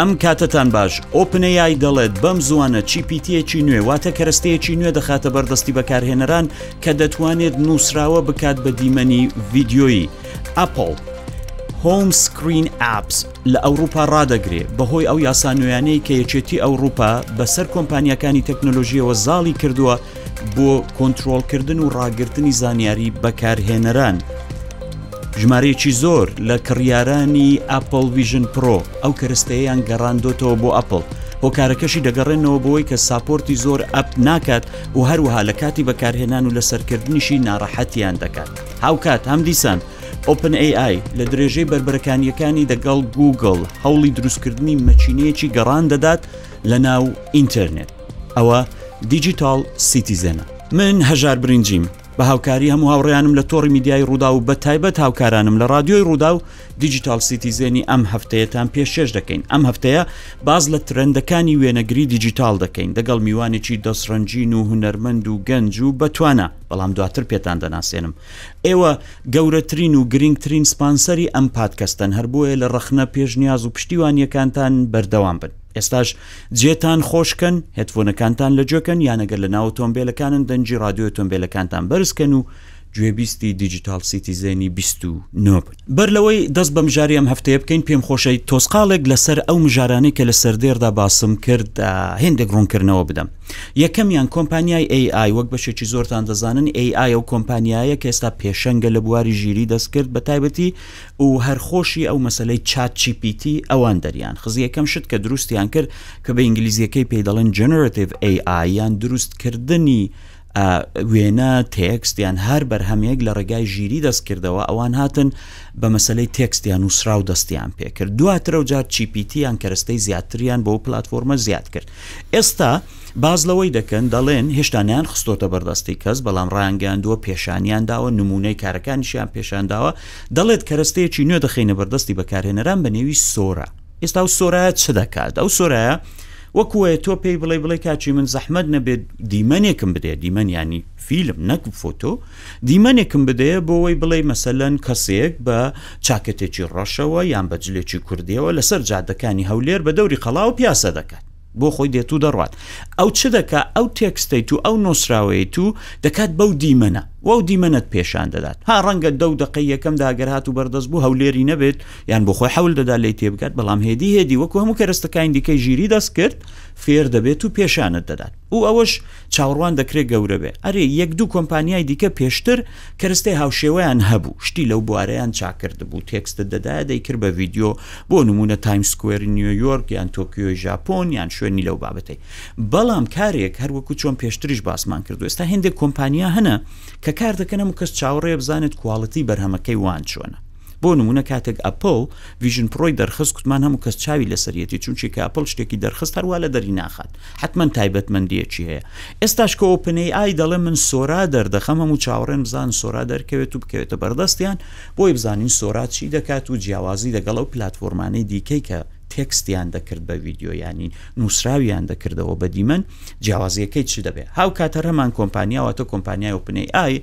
ئەم کاتتان باش ئۆپنە یای دەڵێت بەم زوانە چیپیتیەکی نوێ واتە کەرستەیەکی نوێ دەخاتە بەردەستی بەکارهێنەران کە دەتوانێت نووسراوە بکات بە دیمەنی ڤیددیۆیی ئەپل هۆم سکرین ئاپس لە ئەوروپا ڕادەگرێ، بەهۆی ئەو یاسا نوێیانەی کە یەکێتی ئەوروپا بەسەر کۆمپانیاکانی تەکنۆلۆژیەوە زاڵی کردووە بۆ کۆنترۆڵکردن و ڕاگرتنی زانیاری بەکارهێنەران. ژمارەیەکی زۆر لە کڕیارانی ئەپل ویژن پرۆ ئەو کەرستەیەیان گەڕاندۆتەوە بۆ ئەپل. هۆکارەکەشی دەگەڕێنەوە بۆی کە ساپۆرتی زۆر ئەپ ناکات و هەروەها لە کاتی بەکارهێنان و لەسەرکردنیشی ناڕەحەتیان دەکات. هاوکات هەم دیسان ئۆپن ئەی ئای لە درێژەی بربەرەکانیەکانی دەگەڵ گوگل هەوڵی دروستکردنی مەچینەیەکی گەڕان دەدات لە ناو ئینتەرنێت ئەوە دیجیتال سیتیزێنە من هەژار برنجیم بە هاوکاری هەموو هاوڕیانم لە تۆڕی میدیای ڕوودا و بە تایبەت هاوکارانم لە رادیۆی ڕوودا و دیجیتال سیتیزێنی ئەم هەفتەیەتان پێشێش دەکەین ئەم هەفتەیە باز لە ترندەکانی وێنەگری دیجیتال دەکەین دەگەڵ میوانێکی دەسڕەنجین و هوەرمەند و گەنج و بەتوانە بەڵام دواتر پێتان دەناسێنم ئێوە گەورەترین و گرینگترین سپانسەری ئەم پادکەستەن هەر بۆیە لە ڕەخنە، پێشنیاز و پشتیوانیەکانتان بەردەوام بن. ئێستاش جێتان خۆش کەن هێدفۆنەکانتان لە گوێ کەن یان ئەگەر لە ناو ئۆتۆمبێلەکانن دەنگی ڕادیۆی ئۆتۆمبێلەکانتان بەرز کەن و گوێبیستی دیجیتاڵ سیتیزێنی بیست و نۆ بن. بەر لەوەی دەست بە مژاری ئەم هەفتەیە بکەین پێم خۆشە تۆزقاڵێک لەسەر ئەو مژارانەی کە لە سەردێڕدا باسم کرد هێندێک ڕوونکردنەوە بدەم یەکەمیان کۆمپانیای AI وەک بەشێکی زۆرتان دەزانن AI و کۆمپانیایە کە ئێستا پێشەنگە لە بواری ژیری دەست کرد بە تایبەتی و هەرخۆشی ئەو مەسلەی چات چیپیتی ئەوان دەریان خزی یەکەم شت کە دروستیان کرد کە بە ئینگلیزیەکەی پێی دەڵێن جنراتیو AI یان دروستکردنی ئا وێنە، تێکست یان هەر بەرهەمێک لە ڕێگای ژیری دەستکردەوە، ئەوان هاتن بە مەسەلەی تێکست یا نووسراو دەستیان پێ کرد. دواتر ئەوجار چی پی تی یان کەرەستەی زیاتریان بۆ ئەو پلاتفۆرمە زیاد کرد. ئێستا باس لەوەی دەکەن، دەڵێن، هێشتا نەیانخستۆتە بەر دەستی کەس، بەڵام ڕایانگەیاندووە پێشانیان داوە، نموونەی کارەکانیشیان پێشان داوە. دەڵێت، کەرەستەیەکی نوێ دەخەینە بەردەستی بەکارهێنەران بە نێوی سۆرا. ئێستا ئەو سۆرایە چ دەکات ئەو سۆرایە وەکوە تۆ پێی بڵێ بڵێ کاچی من زەحمد نەبێت دیمەنێکم بدێ دیمەنیانی فیلم نەک فۆتۆ دیمەنێکم بدەیە بۆەوەی بڵێ مەسەلەن کەسێک بە چاکەتێکی ڕەشەوە یان بە جلێکی کوردیەوە لەسەر جادەکانی هەولێر بە دەوری قەڵاو پیاسە دەکات بۆ خۆی دێت و دەڕوات ئەو چ دەکا ئەو تێکستەیت و ئەو نۆسراوەیت و دەکات بەو دیمەنە وەو دیمەنەت پێشان دەدات ها ڕەنگە دەو دقی یەکەم داگەر هات و بەردەست بوو هەولێری نەبێت یان بۆ خۆی حول دەدا لی تێبگات بەڵام هێدی هێدی وەکو هەموو کەرستەکانی دیکەی ژیری دەست کرد فێر دەبێت و پێشانت دەدات و ئەوەش چاوەڕوان دەکرێت گەورە بێت. ئەرێ یەک دوو کۆمپانیای دیکە پێشتر کەرستەی هاوشێوەیان هەبوو شتی لەو بوارەیان چاک کردبوو تێکستت دەدایە دەیکرد بە ڤیدیۆ بۆ نموونە تایم سکوێری نیۆیۆرک یان تۆکیۆی ژاپۆن یان شوێنی لەو بابەتەی بەڵام کارێک هەر وەکو چۆن پێشتریش باسمان کردو ئێستا هێندێک کۆمپانیا هەنە کە کار دەکەن هەموو کەس چاوەڕێ بزانێت کواڵیتی بەرهەمەکەی وان چۆنە بۆ نمونە کاتێک ئەپڵ ڤیژن پرۆی دەرخست گوتمان هەموو کەس چاوی لەسەرەتی چونچی کاپڵ شتێکی دەرخست هەروە لە دەری ناخات حتمما تایبەت مندیەکی هەیە ئێستاش کە ئۆپنەی ئای دەڵێ من سۆرا دەردەخەم هەموو چاوەڕێن بزان سۆرا دەرکەوێت و بکەوێتە بەردەستیان بۆی بزانین سۆراچی دەکات و جیاوازی دەگەڵ ئەو پلتفۆرمانەی دیکەی کە تێکستیان دەکرد بە ویددیۆیانی نووسراویان دەکردەوە بە دیمەن جیاوازیەکەی چ دەبێت هاو کاتەر هەمان کۆمپانیاواتە کۆمپانیای ئۆپنەی ئای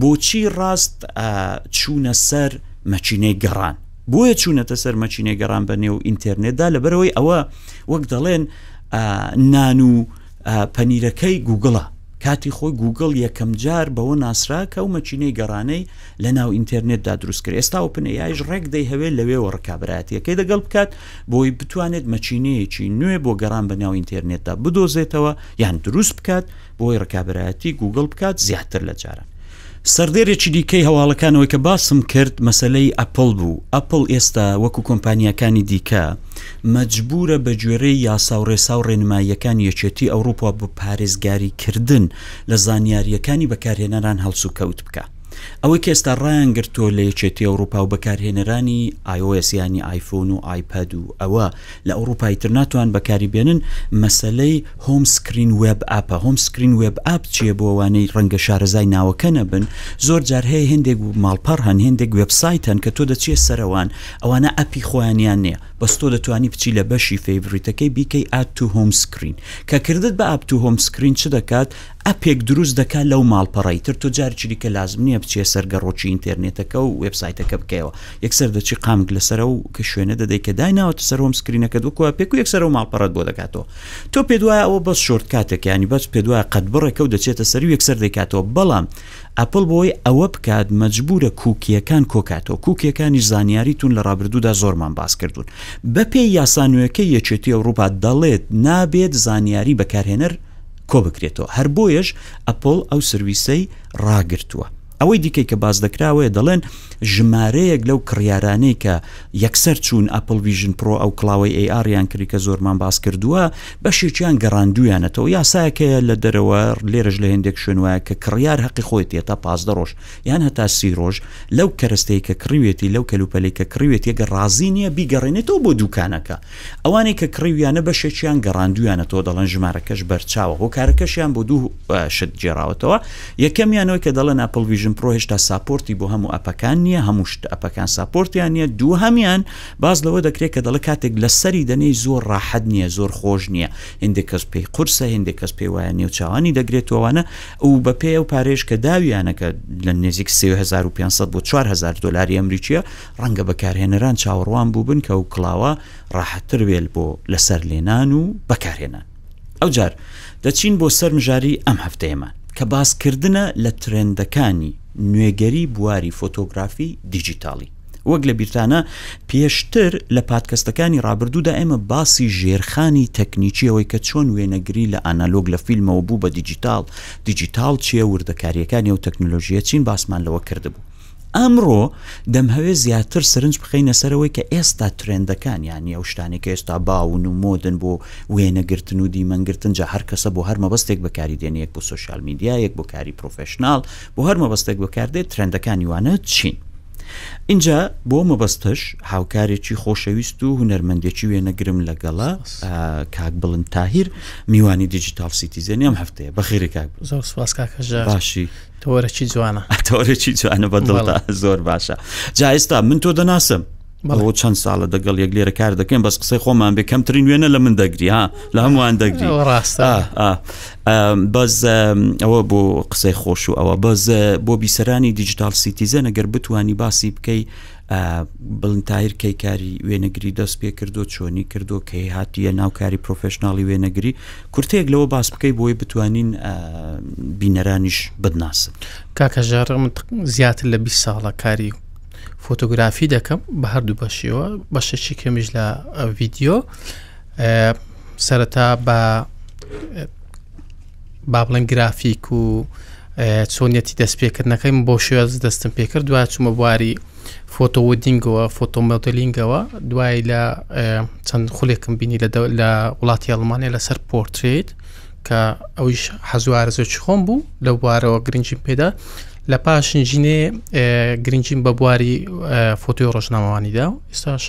بۆچی ڕاست چوونە سەر مەچینەی گەڕان بۆیە چوونەتە سەر مەچینەی گەڕان بە نێو ئینتەرنێتدا لەبەرەوەی ئەوە وەک دەڵێن نان و پەنیرەکەی گوگڵە کاتی خۆی گوگل یەکەم جار بەوە ناسرا کە و مەچینەی گەڕانەی لە ناو ئینتەرنێتدا دروست کرد ئێستا و پنە یایش ڕێک دەی هەوێت لەوێوە ڕکابراتیەکەی دەگەڵ بکات بۆی بتوانێت مەچینەیەکی نوێ بۆ گەڕان بە ناو ئینتەرنێتدا بدۆزێتەوە یان دروست بکات بۆی ڕکابەرایەتی گووگڵ بکات زیاتر لە جاران. سەڕدێرێکی دیکەی هەواڵەکانەوەی کە باسم کرد مەسەلەی ئەپڵ بوو، ئەپڵ ئێستا وەکو کۆمپانیاکانی دیکە مەجبوورە بە گوێرەی یاسا و ڕێسا و ڕێنماییەکانی یەکێتی ئەوڕوپا بۆ پارێزگاری کردن لە زانیارییەکانی بەکارهێنەران هەڵسوکەوت بکا ئەوەی کە ئێستا ڕایان گرتووە لە یەکێتی ئەوڕوپا و بەکارهێنەرانی iOS یانی ئایفۆن و ئایپەد و ئەوە لە ئەوڕوپای تر ناتوان بەکاری بێنن مەسەلەی هۆم سکرین وێب ئاپە هۆم سکرین وێب ئاپ چیە بۆ ئەوانەی ڕەنگە شارەزای ناوەکە نەبن زۆر جار هەیە هێندێک و ماڵپەڕ هەن هێندێک وێبسایت هەن کە تۆ دەچیە سەرەوان ئەوانە ئەپی خۆیانیان نیە بەس تۆ دەتوانی بچی لە بەشی فەیڤریتەکەی بیکەی ئاد تو هۆم سکرین کە کردت بە ئاپ تو هۆم سکرین چ دەکات ئەپێک دروست دەکات لەو ماڵپەڕی تر تۆ جارێکی دیکە لازم نییە بچێ سەر گەڕۆکی ئینتەرنێتەکە و وێبسایتەکە بکەیەوە یەکسەر دەچی قامک لەسەرە و کە شوێنە دەدەی کە دایناوەتە سەر هۆم سکرینەکەت وەکوە پێک و یەکسەر و ماڵپەڕت بۆ دەکاتەوە تۆ پێت وایە ئەوە بەس شۆرت کاتێکە یانی بەس پێت وایە قەدبڕێکە و دەچێتە سەری و یەکسەر دەیکاتەوە بەڵام ئەپڵ بۆی ئەوە بکات مەجبورە کوکیەکان کۆکاتەوە کوکیەکانی زانیاری تون لە ڕابردوودا زۆرمان باس کردوون بەپێی یاسا نوێەکە یەکێتی ئەوروپا دەڵێت نابێت زانیاری بەکارهێنەر کۆ بکرێتەوە هەر بۆیەش ئەپڵ ئەو سرویسەی ڕاگرتووە ئەوەی دیکەی کە باس دەکراوەیە دەڵێن ژمارەیەک لەو کڕیارانەی کە یەکسەر چوون ئەپل ویژن پرۆ ئەو کڵاوەی ئەیئاریان کردی کە زۆرمان باس کردووە بەشێکیان گەڕاندویانەتەوە یاسایەکەیە لە دەرەوە لێرەش لە هێندێک شوێن وایە کە کڕیار هەقی خۆی تێتا پازدە ڕۆژ یان هەتا سی ڕۆژ لەو کەرستەی کە کڕوێتی لەو کەلوپەلی کە کڕوێت یەگە ڕازی نییە بیگەڕێنێتەوە بۆ دوکانەکە ئەوانەی کە کڕیویانە بەشێکیان گەڕاندوویانەتەوە دەڵێن ژمارەکەش بەرچاوە، هۆکارەکەشیان بۆ دوو شت گێڕاوەتەوە، یەکەمیان ئەوەی کە دەڵێن ئەپڵ ڤیژن پرۆ هێشتا ساپۆرتی بۆ هەموو ئەپەکان نییە، هەموو شت ئەپەکان ساپۆرتیان نییە، دووهەمیان باس لەوە دەکرێت کە دەڵێت کاتێک لەسەری دەنێی زۆر ڕاحەت نییە، زۆر خۆش نییە، هێندێک کەس پێی قورسە، هێندێک کەس پێی وایە نێو چاوانی دەگرێتەوەوانە و بەپێی ئەو پارەیەش کە داویانە کە لە نێزیک سێ هەزار و پێنج سەد بۆ چوار هەزار دۆلاری ئەمریکییە، ڕەنگە بەکارهێنەران چاوەڕوان بووبن کە ئەو کڵاوە ڕاحەتتر بێت بۆ لەسەرلێنان و بەکارهێنان. ئەوجار دەچین بۆ سەر مژاری ئەم هەفتەیەمان، کە باسکردنە لە ترێندەکانی نوێگەری بواری فۆتۆگرافی دیجیتاڵی. وەک لە بیرتانە پێشتر لە پادکەستەکانی ڕابردوودا ئێمە باسی ژێرخانی تەکنیکی ئەوەی کە چۆن وێنەگری لە ئانالۆگ لە فیلمەوە بوو بە دیجیتاڵ، دیجیتاڵ چییە، وردەکارییەکانی ئەو تەکنەلۆژییە چین باسمان لەوە کردبوو. ئەمڕۆ دەمهەوێ زیاتر سرنج بخەینە سەرەوەی کە ئێستا ترێندەکان یانی ئەو شتانی کە ئێستا باون و مۆدن بۆ وێنەگرتن و دیمەنگرتن جا هەر کەسە بۆ هەر مەبەستێک بەکاری دێنەیەک بۆ سوسیال میدیایەک بۆ کاری پرۆفشنناڵ بۆ هەر مەبەستێک بەکاردێت ترندەکانی وانە چین. اینجا بۆ مەبەستش هاوکارێکی خۆشەویست و هوەرمەندێکی وێنەگرم لەگەڵە کاک بڵن تاهیر میوانی دیجیتال سیتیزێنیام هەفتەیە بەخیری کاک زۆر سوپاس کاکەژ باشی تۆرەکی جوانە تۆرەکی جوانە بە دڵدا زۆر باشە جا ئێستا من تۆ دەناسم بەڵەوە چەند ساڵە دەگەڵ یەک لێرە کار دەکەین بەس قسەی خۆمان بێ کەمترین وێنە لە من دەگری ها لە هەمووان دەگری ڕاستە بەس ئەوە بۆ قسەی خۆش و ئەوە بەس بۆ بیسەرانی دیجیتال سیتیزە نەگەر بتانی باسی بکەی بڵند تاهیر کەی کاری وێنەگری دەست پێ کردو چۆنی کردو کەی هاتیە ناو کاری پرۆفشنناڵی وێنەگری کورتەیەک لەوە باس بکەی بۆی بتوانین بینەرانیش بدناسن کاکەژار من زیاتر لە 20 ساڵە کاری فۆتۆگرافی دەکەم بە هەردوو بەشیەوە بەشێکی کەمیش لە ڤیددیو سەرەتا بە با بڵێن گرافیک و چۆنیەتی دەست پێکردنەکەیم بۆ شێز دەستم پێکرد دوای چوومە بواری فۆتۆودینگەوە فۆتۆمەدلینگەوە دوای لە چەند خولێکم بینی لە وڵاتی ئەڵمانیا لەسەر پۆرتریت کە ئەویش حەزوارە زۆچ خۆم بوو لە بوارەوە گرنگجیم پێدا لە پاشنجینێ گرنگجیم بە بواری فۆتۆی ڕۆژناوانیدا و ئێستاش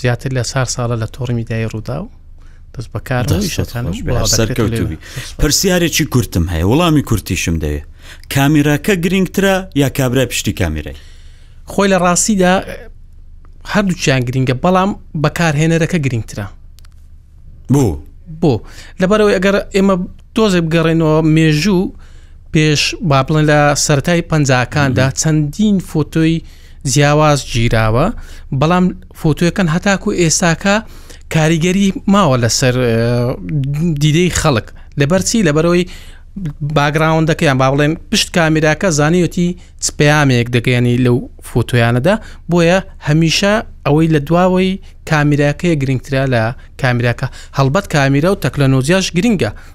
زیاتر لە سار ساڵە لە تۆڕی میدای ڕوودا و سەرکەوتوبی پرسیارێکی کورتم هەیە وڵامی کورتیشم دەوێ کامیراکە گرنگترە یا کابرای پشتی کامیرای خۆی لە ڕاستیدا هەردووچیان گرنگە بەڵام بەکارهێنەرەکە گرنگترە بۆ بۆ لەبەرەوەی ئەگەر ئێمە تۆزێ بگەڕێنەوە مێژوو پێش با بڵێن لە سەتای پەنجاکاندا چەندین فۆتۆی جیاواز گیراوە بەڵام فۆتۆەکەن هەتاکو ئێستاکە کاریگەری ماوە لەسەر دیدەی خەڵک لەبەرچی لەبەرەوەی باگراوندەکەیان با بڵێن پشت کامیراکە زانیوەتی پەیامێک دەگەیانی لەو فۆتۆیانەدا بۆیە هەمیشە ئەوەی لە دواوەی کامیراکەیە گرنگترا لە کامیراکە هەڵبەت کامیرا و تەکنەلۆجیاش گرنگە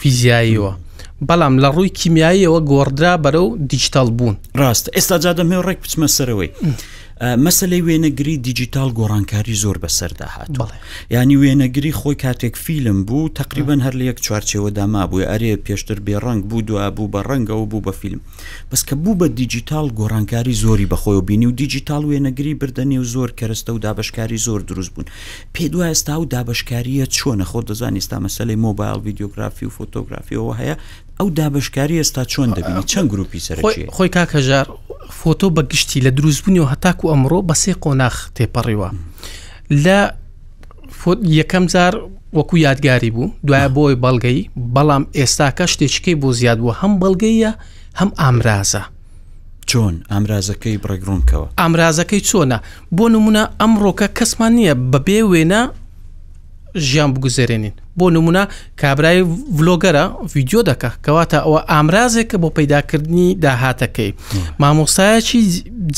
فیزیاییەوە بەڵام لە ڕووی کیمیاییەوە گۆڕدرا بەرە و دیجیتال بوون ڕاست ئێستا جا دەمێ ڕێک بچمە سەرەوەی مەسلەی وێنەگری دیجیتال گۆڕانکاری زۆر بەسەردا هات ینی وێنەگری خۆی کاتێک فیلم بوو تقریبان هەر لە یەک چوارچەوە دامابووە ئەرێ پێشتر بێ ڕنگ بوو دو بوو بە ڕەنگەوە بوو بە فیلم بەس کە بوو بە دیجیتاڵ گۆڕانکاری زۆری بەخۆیەوە بینی و دیجیتاڵ وێنەگری بردە نێو زۆر کەرەستە و دابشکاری زۆر دروست بوون پێ دوای ئستا و دابشکاریە چۆنە خۆ دەزان ئستا مەسلەی مۆبایل ویددیوگرافی و فۆتۆگرافیەوە هەیە ئەو دابشکاری ئێستا چۆن دەبینی چەند گروپی سەرچی خۆی کاکەژار فۆتۆ بەگشتی لە دروستبوونی و هەتاکو ئەمڕۆ بەسێ قۆناخ تێپەڕیوە لە یەکەم جار وەکو یادگاری بوو دوای بۆی بەڵگەی بەڵام ئێستاکە شتێکیکەی بۆ زیاد بوو هەم بەڵگەیە هەم ئامرازە چۆن ئامرازەکەی بڕێگڕونکەوە ئامرازەکەی چۆنە بۆ نمونە ئەمڕۆکە کەسمان نییە بەبێ وێنە ژیان بگوزارێنین بۆ نمونە کابرای ڤلۆگەرە ویددیو دەکە کەواتە ئەوە ئامرازێکە بۆ پەیداکردنی داهاتەکەی مامۆستایەکی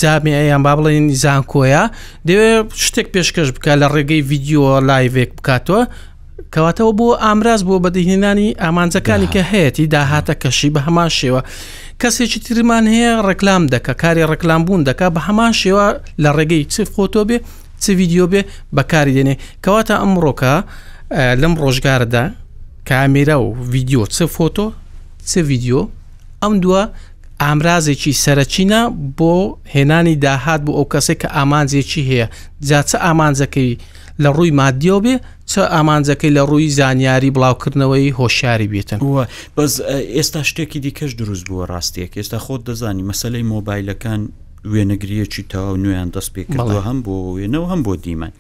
جامیان با بڵێن زانکۆیە دەوێ شتێک پێشکەش بکە لە ڕێگەی ڤیددیو لایڤێک بکاتەوە کەواتەوە بۆ ئامراز بۆ بەدیهێنانی ئامانجەکانی کە هەیەی داهاتە کەشی بە هەمان شێوە کەسێکی ترمان هەیە ڕێکلام دەکە کاری ڕێکلام بوون دەکە بە هەمان شێوە لە ڕێگەی چ فۆتۆ بێ چ ڤیددیو بێ بەکاری دێنێ کەواتە ئەمڕۆکە لەم ڕۆژگاردا کامیرا و ڤیددیو چ فۆتۆ چ ڤیددیو ئەم دووە ئامرازێکی سەرەکینە بۆ هێنانی داهات بۆ ئەو کەسێک کە ئامانجێکی هەیە جا چ ئامانجەکەی لە ڕووی مادیەوە بێ چە ئامانجەکەی لە ڕووی زانیاری بڵاوکردنەوەی هۆشیاری بێتن وە بەس ئێستا شتێکی دیکەش دروست بووە ڕاستیەک ئێستا خۆت دەزانی مەسلەی مۆبایلەکان وێنەگریەکی تەواو نوێیان دەست پێکردوە هەم بۆ وێنە و هەم بۆ دیمەن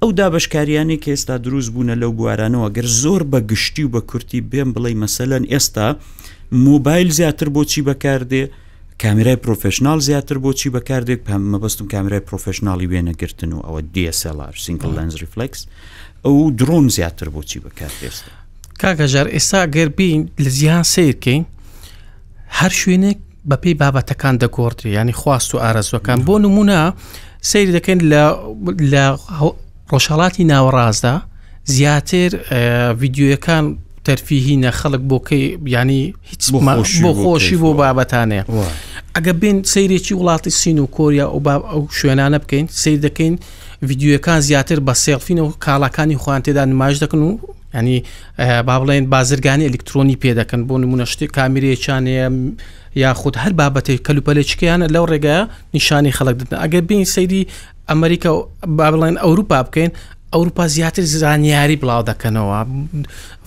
ئەو دابەشکاریانەی کە ئێستا دروست بوونە لەو بوارانەوە گەر زۆر بە گشتی و بە کورتی بێم بڵێ مەسەلەن ئێستا موبایل زیاتر بۆچی بەکاردێ کامێرای پرۆفشنناڵ زیاتر بۆچی بەکاردێک پام مەبەستم کامێرای پرۆفشنناڵی وێنەگرتن و ئەوە DSLR سینگل لەنز ریفلکس ئەو درۆن زیاتر بۆچی بەکار ئێستا کاکەژار ئێستا گەربین لە جیهان سیرکەین هەر شوێنێک بەپێی بابەتەکان دەگۆڕدرێ ینی خواست و ئارەزوەکان بۆ نمونە سری دەکەین لە ڕۆژهڵاتی ناوەڕاستدا زیاتر ڤیددیوەکان تەرفیهینە خەڵک بۆکەی بیانی هیچ بۆ خۆشی بۆ بابەتانەیە ئەگە بین سیرێکی وڵاتی سین و کۆریا و باب ئەو شوێنانە بکەین سیر دەکەین ڤیددیوەکان زیاتر بە سێڵفین و کاڵاکانی خوان تێدا نمایش دەکەن و ینی با بڵێن بازرگانی ئەلکترۆنی پێ دەکەن بۆ نمونە شتێک کامیرێکیانەیە یاخود هەر بابەتی کەلوپەلێچکەیانە لەو ڕێگایە نیشانی خەڵک دەدن ئەگەر بین سەیری ئەمریکا و با بڵێن ئەوروپا بکەین ئەوروپا زیاتر زانیاری بڵاو دەکەنەوە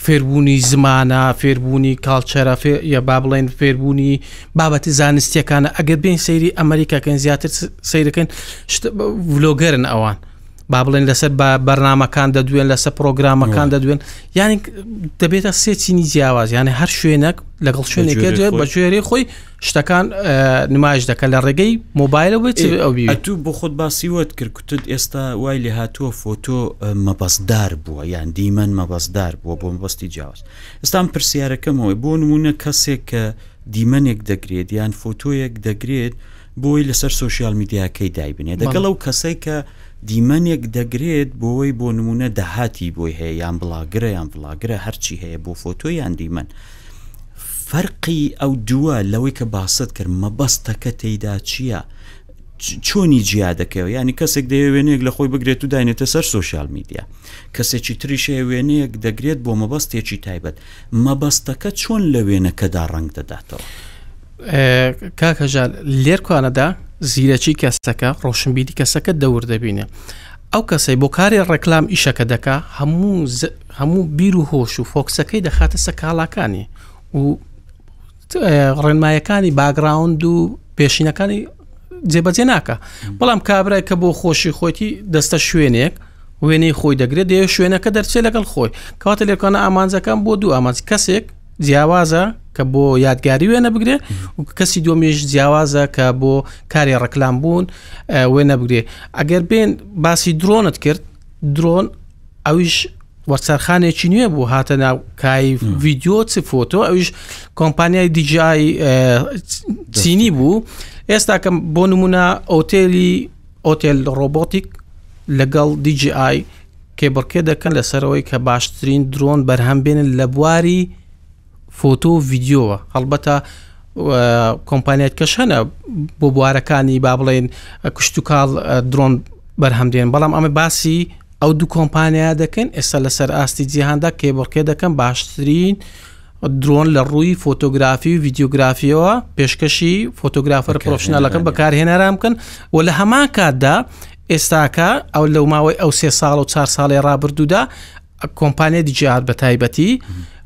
فێربوونی زمانە فێربوونی کاڵچەرە یا با بڵێن فێربوونی بابەتی زانستیەکانە ئەگەر بین سەیری ئەمریکاکەن زیاتر سیرەکەن ولۆگەرن ئەوان با بڵێن لەسەر بە بەرنمەکان دەدوێن لەسەر پرۆگرامەکان دەدوێن یانی دەبێتە سێچینی جیاواز یانە هەر شوێنەک لەگەڵ شوێنێکە دوێ بە ژێری خۆی شتەکان نمایش دەکە لە ڕێگەی مۆبایلە بێت ئەوی تو بۆ خۆت باسی وت کرد کوتت ئێستا وای لێ هاتووە فۆتۆ مەبەستدار بووە یان دیمەن مەبەستدار بووە بۆ مەبەستی جیاواز ئێستان پرسیارەکەمەوەی بۆ نمونە کەسێک کە دیمەنێک دەگرێت یان فۆتۆیەک دەگرێت بۆی لەسەر سوسیال میدیاکەی دایبنێ دەگەڵ ئەو کەسەی کە دیمەنێک دەگرێت بۆی بۆ نمونە داهاتی بۆی هەیە یان بڵاگرە یان بڵاگرە هەرچی هەیە بۆ فۆتۆ یان دیمەن فەرقی ئەو دووە لەوەی کە باست کرد مەبەستەکە تێیدا چییە؟ چۆنی جیا دەکەوە ینی کەسێک دەیە وێنەیەک لە خۆی بگرێت و داینێتە سەر سوۆسیال میدیا کەسێکی تریشە وێنەیەک دەگرێت بۆ مەبەستێکی تایبەت مەبەستەکە چۆن لە وێنەکەدا ڕنگ دەداتەوە کاک هەژار لێرکانەدا زیرەکی کەسەکە ڕۆشنبیری کەسەکە دەور دەبینێ ئەو کەسەی بۆ کاری ڕێکلام ئیشەکە دەکا هەموو هەموو بیر و هۆش و فۆکسەکەی دەخاتە سەکاڵاکانی و ڕێنمایەکانی باگراوند و پێشینەکانی جێبەجێ ناکە بەڵام کابرای کە بۆ خۆشی خۆتی دەستە شوێنێک وێنەی خۆی دەگرێت دێ شوێنەکە دەرچێت لەگەڵ خۆی کاتە لێکانە ئامانجەکان بۆ دوو ئامانج کەسێک جیاوازە کە بۆ یادگاری وێنە بگرێ و کەسی دومیش جیاوازە کە بۆ کاری ڕکلام بوون وێنە بگرێ ئەگەر بێن باسی درۆنت کرد درۆن ئەویش وەرچەرخانێکی نوێ بوو هاتە ناو کای ڤیددیو چ فۆتۆ ئەوش کۆمپانیای دیجیای چینی بوو ئێستا کەم بۆ نمونە ئۆتێلی ئۆتێل ڕۆبۆتیک لەگەڵ DJI کێبڕکێ دەکەن لەسەرەوەی کە باشترین درۆن بەرهەم بێنن لە بواری فۆتۆ و ڤیددیۆوە هەڵبەتە کۆمپانیات کەش هەنە بۆ بوارەکانی با بڵێن کشتتوکاڵ درۆن بەرهەم دێن بەڵام ئەمە باسی ئەو دوو کۆمپانیا دەکەن ئێستا لەسەر ئاستی جیهاندا کێبڕکێ دەکەم باشترین درۆن لە ڕووی فۆتۆگرافی و ڤیددیوگرافیەوە پێشکەشی فۆتۆگرافەر پرۆفشنالەکەم بەکارهێنەران بکەن و لە هەمان کاتدا ئێستاکە ئەو لەو ماوەی ئەو سێ ساڵ و چهار ساڵی ڕابردوودا کۆمپانیا دیجار بە تایبەتی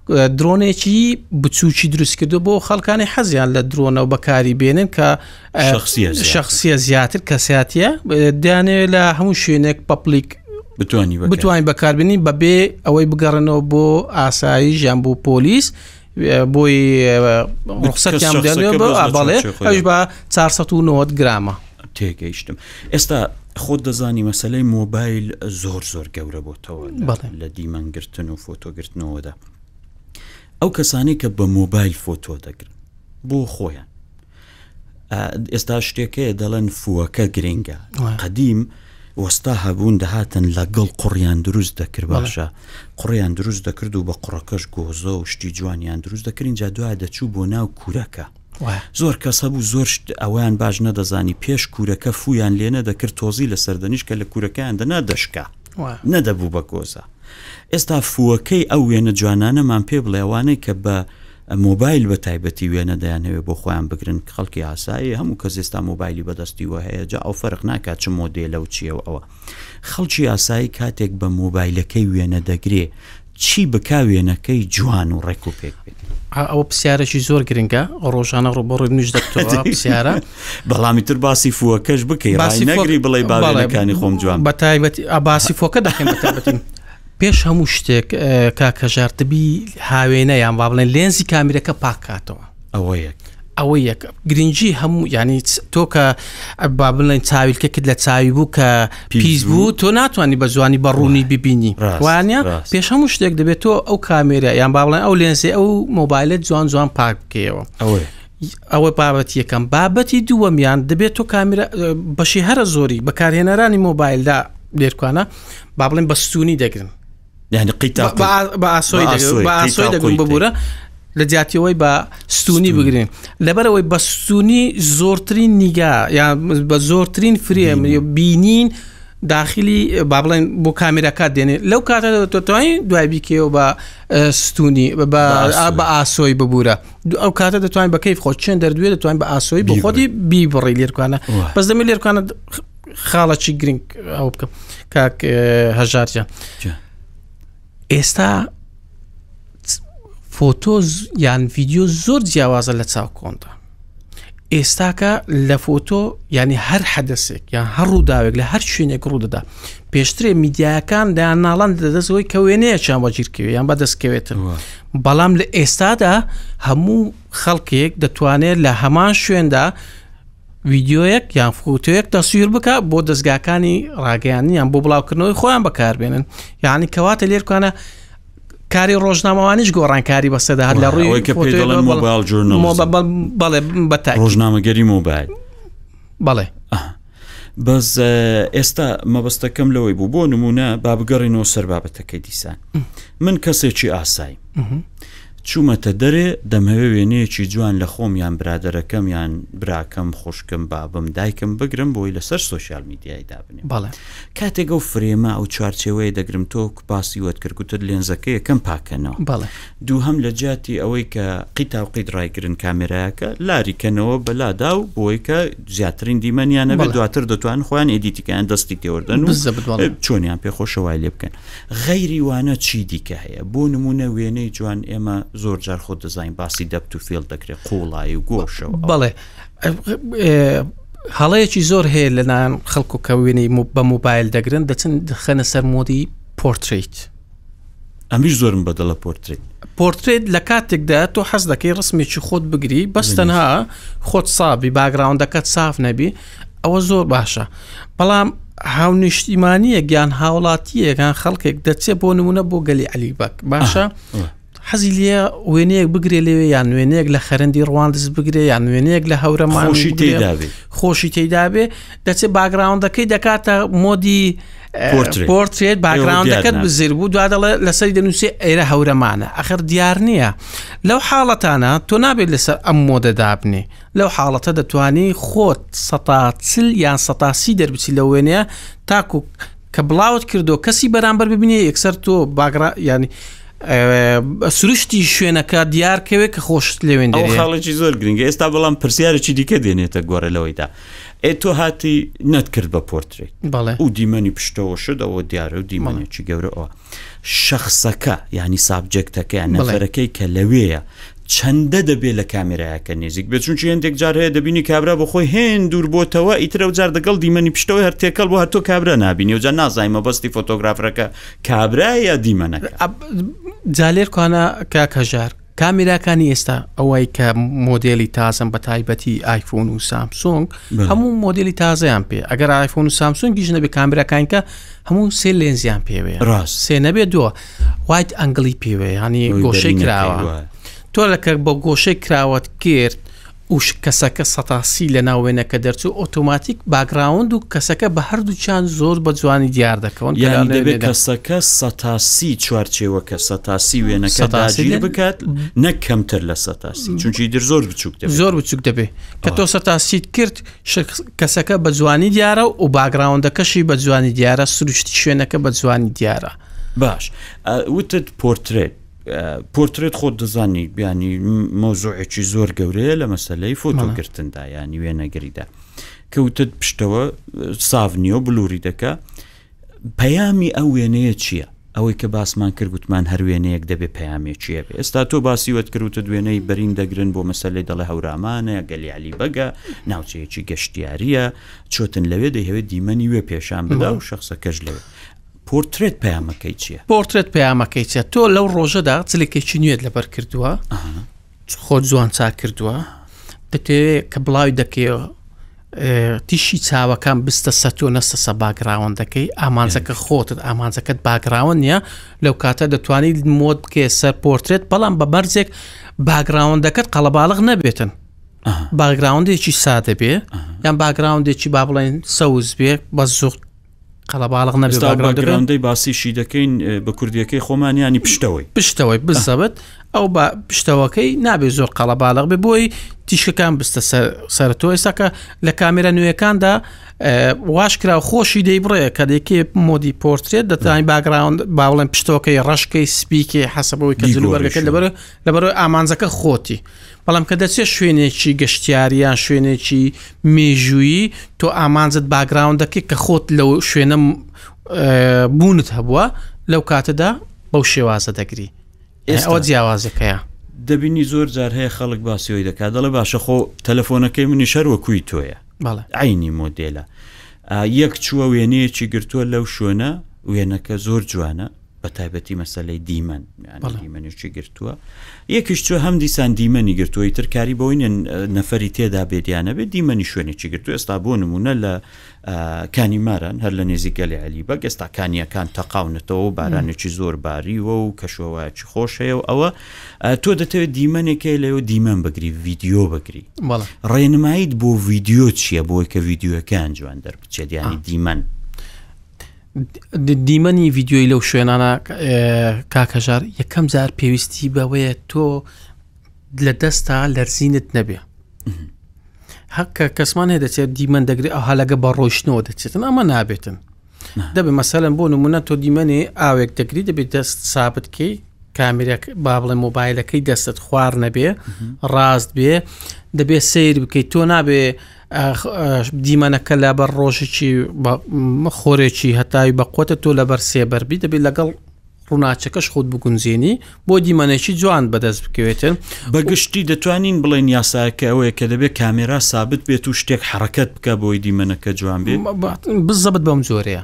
درۆنێکی بچووکی دروست کردو بۆ خەڵکانی حەزیان لە درۆنەوە بەکاری بێنن کە شخصیە زیاتر کەساتە دانێ لە هەموو شوێنێک پپلیک بتانی بتوانین بەکاربنی بەبێ ئەوەی بگەڕنەوە بۆ ئاسایی ژیان بوو پۆلیس بۆی ڕخسەتیان بەڵێ ئەوش بە 490 گرامە تێگەیشتم ئێستا خۆت دەزانی مەسلەی مۆبایل زۆر زۆر گەورە بۆتەوە لە دیمەنگرتن و فۆتۆگرتنەوەدا ئەو کەسانەی کە بە مۆبایل فۆتۆ دەگرن بۆ خۆیان ئێستا شتێکەیە دەڵێن فووەکە گرنگە قەدیم وەستا هەبوون دەهاتن لە گڵ قڕیان دروست دەکرد باشە قڕیان دروست دەکرد و بە قڕەکەش گۆزە و شتی جوانیان دروست دەکردین جا دوای دەچوو بۆ ناو کورەکە زۆر کەسە بوو زۆر ئەویان باش نەدەزانی پێش کورەکە فویان لێنە دەکرد تۆزی لە سەردەنیش کە لە کورەکەیان دەنا دەشکا نەدەبوو بە گۆزە ئێستا فووەکەی ئەو وێنە جوانانەمان پێ بڵێوانەی کە بە مۆبایل بە تایبەتی وێنە دەیانەوێت بۆ خۆیان بگرن خەڵکی ئاسایی هەموو کەس ئێستا مۆبایلی بەدەستی وە هەیە جا ئەو فەرق ناکات چ مۆدێلە و چیە و ئەوە خەڵکی ئاسایی کاتێک بە مۆبایلەکەی وێنە دەگرێ چی بکا وێنەکەی جوان و ڕێک و پێک بێت ئەوە پرسیارێکی زۆر گرنگە ڕۆژانە ڕۆ بۆ ڕێ نوش دەکتەوە پرسیارە بەڵامی تر باسی فووەکەش بکەی باسی نەگری بڵێ باڵەکانی خۆم جوان بە تایبەت باسی فۆکە دەکەین پێش هەموو شتێک کاک هەژار تبی هاوێنە یان با بڵێن لێنزی کامیرەکە پاکاتەوە ئەوە یەک ئەوە یەک گرنگجی هەموو ینی تۆ کە با بڵێن چاویلکە کرد لە چاوی بوو کە پیس بوو تۆ ناتوانانی بە جوانی بە ڕوونی ببینی وانە پێش هەموو شتێک دەبێت تۆ ئەو کامێرە یان با بڵێن ئەو لێنزێ ئەو مۆبایلت جوان جوان پاک بکەیەوە ئەوەیە ئەوە بابەت یەکەم بابەتی دووەمیان دەبێت تۆ کامیرە بەشی هەرە زۆری بەکارهێنەرانی مۆبایلدا لێرکانە با بڵێن بە ستونی دەگرن یعنی قیتا بە ئاسۆی بە ئاسۆی دەگرن ببوورە لە جاتیەوەی بە ستونی بگرین لەبەرەوەی بە ستونی زۆرترین نیگا یان بە زۆرترین فرێم بینین داخلی با بڵێن بۆ کامێراکات دێنێ لەو کاتە دەتوانین دوای بیکەوە بە ستونی بە ئاسۆی ببوورە ئەو کاتە دەتوانین بەکەی خۆ چێن دەردوێ دەتوانین بە ئاسۆی بۆ خۆی بیبڕی لێرکانە بەس دەمی لێرکانە خاڵەکی گرنگ ئەو بکەم کاک هەژارجە ئێستا فۆتۆز یان ڤیددیو زۆر جیاوازە لە چاو کۆندا ئێستاکە لە فۆتۆ ینی هەر حەدەسێک یان هەر ڕووداوێک لە هەر شوێنێک ڕوودەدا پێشترێ میدیایەکان دایان ناڵان دەدەستەوەی کە وێنەیەکیان وەگیرکەوێ یان بەدەستکەوێتن بەڵام لە ئێستادا هەموو خەڵکێک دەتوانێت لە هەمان شوێندا ڤیدیۆیەک یان فوتۆیەک تەسویر بکە بۆ دەستگاکانی ڕاگەیانیان بۆ بڵاوکردنەوەی خۆیان بەکاربێنن یعنی کەواتە لێرکانە کاری ڕۆژنامەوانیش گۆڕانکاری بەسەدا لە ڕووی کە بەڵێ بە ڕۆژنامەگەری مۆبایل بەڵێ بەس ئێستا مەبەستەکەم لەوەی بوو بۆ نمونە بابگەڕینەوە سەر بابەتەکەی دیسان من کەسێکی ئاسایی چوومەتە دەرێ، دەمهەوێ وێنەیەکی جوان لە خۆم یان برادەرەکەم یان براکەم، خوشکم، بابم، دایکم بگرم بۆی لەسەر سۆشیال میدیای دابنێم. کاتێک ئەو فرێمە، ئەو چوارچێوەیە دەگرم، تۆ وەکو باسی وەت کرد، گوتت لێنزەکە یەکەم پاکەنەوە. دووهەم لە جیاتی ئەوەی کە قیتاو قیت ڕایگرن کامێرایەکە، لاری کەنەوە بە لادا و بۆی کە زیاترین دیمەنیان نەبێت، دواتر دەتوانن خۆیان ئێدیتی کەن، دەستی تێوەردەن و چۆنیان پێ خۆشە وای لێ بکەن. غەیری وانە چی دیکە هەیە؟ بۆ نموونە وێنەی جوان ئێمە زۆر جار خۆت دەزانین باسی دەبت و فێڵ دەکرێت قوڵایی و گۆشە و بەڵێ هەڵەیەکی زۆر هەیە لەلایەن خەڵکو کە وێنەی بە موبایل دەگرن دەچن دخەنە سەر مۆدی پۆرتریت ئەمیش زۆرم بەدڵە پۆرتریت پۆرتریت لە کاتێکدا تۆ حەز دەکەی ڕسمێکی خۆت بگری بەستەنها خۆت سابی باگراوندەکەت ساف نەبی ئەوە زۆر باشە بەڵام هاونیشتیمانیەک یان هاوڵاتیەکان خەڵکێک دەچێت بۆ نمونە بۆ گەلی علی بەک باشە حەزی لە وێنەیەک بگرێ لەوێ یان وێنەیەک لە خەرندی ڕواندز بگرێ یان وێنەیەک لە هەورەمانشی تێدابێ خۆشی تێدابێ دەچێت باگراوندەکەی دەکاتە مۆدی پۆرتێت باگراوندەکەت بزیر بوو دوا دەڵێ لەسەری دەنووسێ ئێرە هەورەمانە ئەخر دیار نییە لەو حاڵەتانە تۆ نابێت لەسەر ئەم مۆدە دابنێ لەو حاڵەتە دەتوانی خۆت سەتا چل یان سەتا سی دەربچی لەو وێنەیە تاکو کە بڵاوت کردو کەسی بەرامبەر ببینێ یەکسەر تۆ باگڕا یانی سروشتی شوێنەکە دیارکەوێت کە خۆشت لەوێن ئەو خاڵێکی زۆر گرنگە ئێستا بەڵام پرسیارێکی دیکە دێنێتە گۆڕێ لەوەیدا ئێ تۆ هاتی نەتکرد بە پۆرتری بەڵێ و دیمەنی پشتەوە شدەوە دیارە و دیمەنێکی گەورەەوە شەخسەکە یانی سابجێکتەکە نەفەرەکەی کە لەوێیە چەندە دەبێت لە کامێراەکە نێزیک بێت چونچی هەندێک جار هەیە دەبینی کابرا بۆ خۆی هێن دوور بۆتەوە ئیترە جار دەگەڵ دیمەنی پشتەوەی هەر تێکەڵ بۆ هەتۆ کابرا نبینی وجا نازایمە بەستی فۆتۆگرافرەکە کابرایە دیمەنەکە جالێر کوانە کاک هەژار کامێراکانی ئێستا ئەوەی کە مۆدێلی تازەم بە تایبەتی ئایفۆن و سامسۆنگ هەموو مۆدیلی تازەیان پێ ئەگەر ئایفۆن و سامسۆن گیژ نەبێ کامراکانکە هەموو سێ لێنزیان پێوەیە ڕاست سێ نەبێ دو وایت ئەنگلی پێوێ ینی گۆشەی کراوە تۆ لەکە بە گۆشەی کراوەت کرد وشک کەسەکە سەتاسی لە ناو وێنەکە دەرچوو ئۆتۆماتیک باکگراوند و کەسەکە بە هەردووکیان زۆر بە جوانی دیار دەکەون کە یانی دەبێت کەسەکە سەتاسی چوارچێوەکە سەتاسی وێنەکە داگیر بکات نەک کەمتر لە سەتاسی چونکی در زۆر بچووک دەبێت زۆر بچووک دەبێت کە تۆ سەتاسیت کرد کەسەکە بە جوانی دیارە و و باکگراوندەکەشی بە جوانی دیارە سروشتی شوێنەکە بە جوانی دیارە باش وتت پۆرترێت پۆرترێت خۆت دەزانی بیانی مۆزۆعێکی زۆر گەورەیە لە مەسلەی فۆتۆگرتندا یانی وێنەگریدا کەوتت پشتەوە ساڤ نیۆ بلووری دەکە پەیامی ئەو وێنەیە چییە؟ ئەوەی کە باسمان کرد گوتمان هەر وێنەیەک دەبێ پەیامێکیە بێ ئێستا تۆ باسیوت کردوتە دوێنەی بەرین دەگرن بۆ مەسلەی دەڵێ هەورامانە گەلی علی بەگە ناوچەیەکی گەشتیاریە چۆتن لەوێ دەیهوێت دیمەنی وێ پێشان بدا و شخصەکەش لەوێ پۆرترێت پەیامەکەی چییە؟ پۆرترێت پەیامەکەی چیە تۆ لەو ڕۆژەدا جلێکێکی نوێت لەبەر کردووە خۆ جوان چا کردووە دەتەوێت کە بڵاوی دەکەیەوە تیشی چاوەکان بستە سە تۆ نەستە سە باگراوەندەکەی ئامانجەکە خۆتت ئامانجەکەت باگراوە نیە لەو کاتە دەتوانیت مۆت بکێ سەر پۆرترێت بەڵام بە بەرزێک باگراوەندەکەت قەڵەباڵغ نەبێتن باگراوەندێکی سادە بێ یان باگراوەندێکی با بڵێن سەوز بێ بە زوخت قەڵەباڵغ نەبێت ئێستا باگراوند دەبێت. باگراوندەی باسیشی دەکەین اه، بە کوردیەکەی خۆمان ینی پشتەوەی پشتەوەی بزەبت ئەو بە پشتەوەکەی نابێت زۆر قەڵەباڵغ بێ بۆی تیشکەکان بستە سەر سەر تۆ ئێستاکە لە کامێرا نوێیەکاندا اه، واش کرا و خۆشی دەی بڕێ کە دێکی مۆدی پۆرترێت دەتوانین باگراوند باوڵێن پشتەوەکەی ڕەشکەی سپیکێ حەسەبەوەی کە دیگۆ جلوبەرگەکە ڕیشە. لەبەر لەبەرئەوەی ئامانجەکە خۆتی. بەڵام کە دەچێت شوێنێکی گەشتیاری یان شوێنێکی مێژوویی، تۆ ئامانجت باگراوندەکەی کە خۆت لەو شوێنە بوونت هەبووە لەو کاتەدا بەو شێوازە دەگری. ئێستا جیاوازەکەیە. دەبینی زۆر جار هەیە خەڵک باسیۆی دەکات دەڵێ باشە خۆ تەلەفۆنەکەی منی شەروەکوی تۆیە عینی مۆدێلە یەک چووە وێنەیەکی گرتووە لەو شوێنە وێنەکە زۆر جوانە بە تایبەتی مەسلەی دیمەن دیمەنیشی گرتووە یەکیش چۆ هەم دیسان دیمەنی گرتووی ترکاری بۆی نەفری تێدا بێدیانە بێت دیمەنی شوێنێکی گرتو ئێستا بۆ نمونە لە کانی ماران هەر لە نێزی گەلی علی بە گەستا کانیەکان تەقاونەتەوە و بارانێکی زۆر باریوە و کەشوەوەکی خۆش هەیە و ئەوە تۆ دەتەوێت دیمەنێکە لەو دیمەن بگری ڤیددیو بگری ڕێنماییت بۆ ڤیددیو چییە بۆی کە ڤیددیوەکان جوان دەربچێت دیانی دیمەن. دیمەنی ڤیددیۆی لەو شوێنانە کاکەژار یەکەم جار پێویستی بەوەیە تۆ لە دەستا لەرزینت نەبێ هەکە کەسمان هەیە دەچێت دیمەن دەگری ئەو هەلەگە بە ڕۆشتنەوە دەچێتن ئەمە نابێتن دەبێ مەسەلەن بۆ نمونە تۆ دیمەنێ ئاوێک دەگری دەبێت دەست سابتکەی کامرێک با بڵێ مۆبایلەکەی دەستت خوار نەبێ ڕاست بێ دەبێت سیر بکەیت تۆ نابێ ئاخ دیمەنە کە لە بەر ڕۆژێکی خۆرێکی هەتاوی بەقوتە تۆ لەبەر سێبەربی دەبێت لەگەڵ ڕووناچەکەش خۆت بگونجێنی بۆ دیمەنێکی جوان بەدەست بکەوێتن بەگشتی دەتوانین بڵێن یاساکە ئەوەیە کە دەبێت کامێرا سابت بێت و شتێک حرەکەت بکە بۆی دیمەنەکە جوان بێت بزەبت بەم جۆرەیە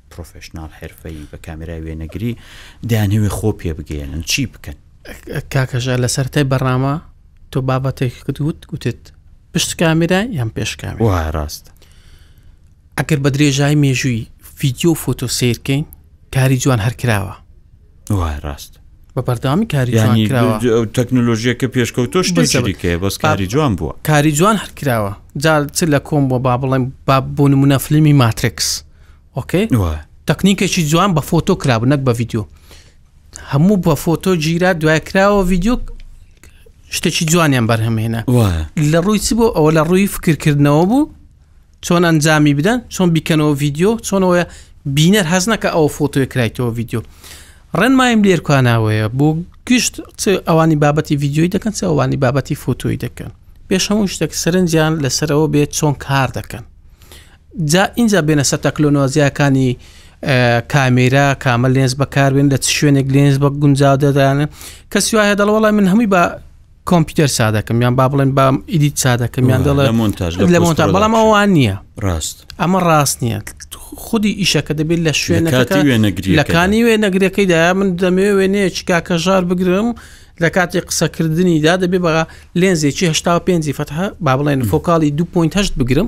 پرۆفێشناڵ حرفەی بە کامێرای وێنەگری دانەوێ خۆ پێ بگەێنن چی بکەن کاکەژە لە سەرای بەڕامە تۆ بابەتێک کردوت گوتت پشت کامێرا یان پێشکام ڕاست ئەگەر بە درێژای مێژووی فیددیو فۆتۆ سیرکەین کاری جوان هەرکراوە ڕاست بە بەردامی کاری تەکنۆلۆژیە کە پێشکەوتۆ شتێکە بەس کاری جوان بووە کاری جوان هەرکراوە جا چ لە کۆم بۆ با بڵێن با بۆ نمونە فلمی ماترێکس ئۆکەی تەکنیکێکی جوان بە فۆتۆ کرابوو نەک بە ڤیددیو هەموو بە فۆتۆ گیرا دوای کراوە ڤیددیو شتێکی جوانیان بەرهەمهێنا لە ڕووی چ بوو ئەوە لە ڕووی فکرکردنەوە بوو چۆن ئەنجامی بدەن چۆن بیکەنەوە ڤیددیو چۆنەوەە بینەر هەز نەکە ئەو فۆتۆی کرایتەوە ڤیددیو ڕێنمایم لێرکاناوەیە بۆ گشت چ ئەوانی بابەتی ڤیددیوی دەکەن چ ئەوانی بابەتی فۆتۆی دەکەن پێش هەموو شتێک سەرنجیان لەسەرەوە بێت چۆن کار دەکەن جا ئینجا بێنە سەر تەکلۆنۆزیاکانی کامێرا کامە لێنز بەکاربێن لە چ شوێنێک لێنز بە گونجاو دەدانن کەسی وایە دەڵ وڵای من هەمووی بە کۆمپیوتەر سادەکەم یان با بڵێن بام ئیدیت سادەکەم یان دەڵێ لە مۆنتاژ لە لە مۆنتا مۆنتاژ بەڵام ئەوان نییە ڕاست ئەمە ڕاست نییە خودی ئیشەکە دەبێت لە شوێنەکە کاتی وێنەگریەکەدا. لە کانی وێ نەگرەکەیدا من دەمەوێ وێنەیە چکاکە ژار بگرم لە کاتی قسەکردنیدا دەبێ بە لێنزێکی 5 فەتح با بڵێن فۆکاڵی 2.8 بگرم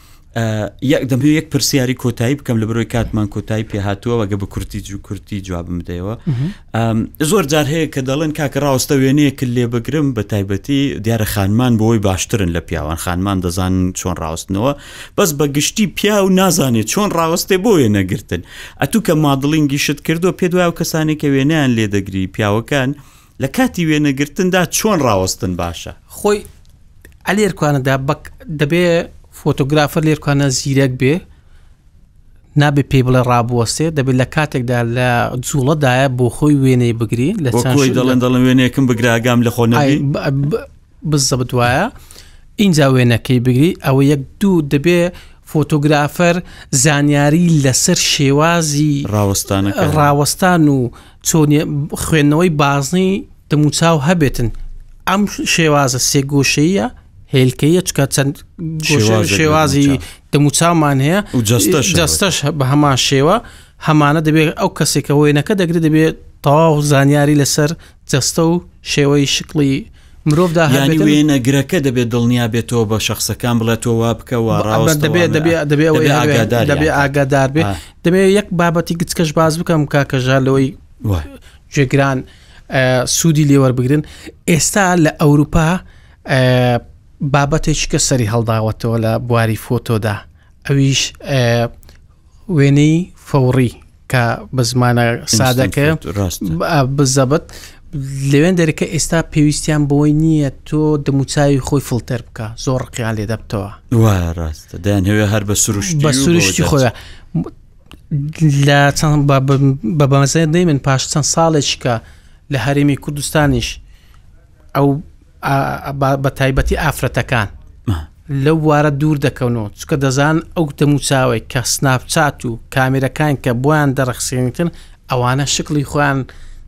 یەک دەمێ یەک پرسیاری کۆتایی بکەم لە بەرۆی کاتمان کۆتایی پێهاتووەوە گە بە کورتی جو کورتی جوابم بدەیەوە زۆر جار هەیە کە دەڵێن کاکە ڕاستە وێنەیەک لێ بگرم بە تایبەتی دیارە خانمان بۆی باشترن لە پیاوان خانمان دەزان چۆن ڕاستنەوە بەس بە گشتی پیا و نازانێت چۆن ڕاستێ بۆ وێنە گرتن ئەتوو کە مادڵینگی شت کردو پێ دوای و کەسانی کە وێنیان لێ دەگری پیاوەکان لە کاتی وێنەگرتندا چۆن ڕاوەستن باشە خۆی ئەلێرکانەدا بەک دەبێ فۆتۆگرافەر لێرکانە زیرەک بێ نابێ پێی بڵێ ڕابوەستێ دەبێت لە کاتێکدا لە جوڵەدایە بۆ خۆی وێنەی بگری لە چۆی دەڵێن دەڵم وێنێکم بگراگام لە خۆ بزە بدوایە اینجا وێنەکەی بگری ئەوە یەک دوو دەبێ فۆتۆگرافەر زانیاری لەسەر شێوازی ڕاوەستانە ڕاوەستان و چۆنیە خوێندنەوەی بازنەی دەموچاو هەبێتن ئەم شێوازە سێگۆشەیە هێلکەیە چکە چەند شێوازی دەموچاومان هەیە جستەش بە هەمان شێوە هەمانە دەبێت ئەو کەسێکە وێنەکە دەگرێت دەبێت تەواو زانیاری لەسەر جستە و شێوەی شکڵی مرۆڤدا یانی وێنەگرەکە دەبێت دڵنیا بێتەوە بە شخصەکان بڵێت تۆ وا بکەوە ڕاوەست دەبێت دەبێت دەبێت دەبێت ئاگادار بێت دەبێت یەک بابەتی گچکەش باز بکەم کاکەژار لەوەی جێگران سوودی لێوەربگرن ئێستا لە ئەوروپا بابەتێککە سەری هەڵداوەتەوە لە بواری فۆتۆدا ئەویش وێنەی فەوڕی کە بە زمانە سادەکە بزەبت لەوێن دەرەکە ئێستا پێویستیان بۆی نییە تۆ دەموچاوی خۆی فلتەر بکە زۆر ڕقیان لێ دەبتەوە ڕاستە دەیان هەوێ هەر بە سروشت بە سروشتی خۆیان لە چەند بە بەمەزێت دەی من پاش چەند ساڵێککە لە هەرێمی کوردستانیش ئەو بە تایبەتی ئافرەتەکان لەو وارە دوور دەکەونەوە چکە دەزان ئەو دەموچاوی کە سناپچات و کامێرەکان کە بۆیان دەڕخسێنیتن ئەوانە شکلی خۆیان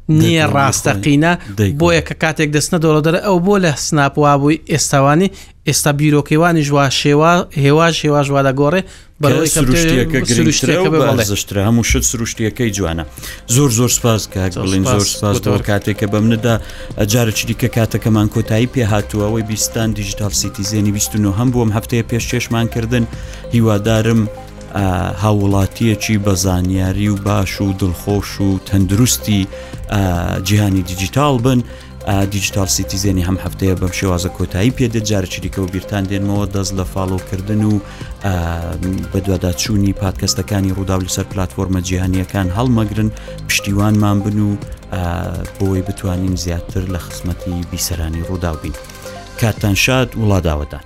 نییە ڕاستەقینە بۆیە کە کاتێک دەستنە دەوڵە دەرە ئەو بۆ لە سناپوا بووی ئێستاوانی ئێستا بیرۆکەوانی ژوا شێوا هێواش هێواش وا دەگۆڕێ سروشتیەکە گرنگترە و بەڵێزشترە هەموو شت سروشتیەکەی جوانە زۆر زۆر سپاس کاک بڵین زۆر سپاس بۆ کاتێکە بەم نەدا جارە چریکە کاتەکەمان کۆتایی پێ هاتووە ئەوەی بیستان دیجیتال سیتیزێنی 29 هەم بووم هەفتەیە پێش چێشمان کردن هیوادارم هاوڵاتیەکی بە زانیاری و باش و دڵخۆش و تەندروستی جیهانی دیجیتال بن دیجیتاڵ سیتیزێنی هەم هەفتەیە بەم شێوازە کۆتایی پێدە جارێکی دیکەەوە بیرتان دێنمەوە دەست لە فاڵۆکردن و بەدواداچوونی پادکەستەکانی ڕووداو لەسەر پلتفۆرمە جیهانیەکان هەڵمەگرن پشتیوانمان بن و بۆی بتوانین زیاتر لە خزمەتی بیسەرانی ڕووداو بین کاتان شاد وڵاداوەدان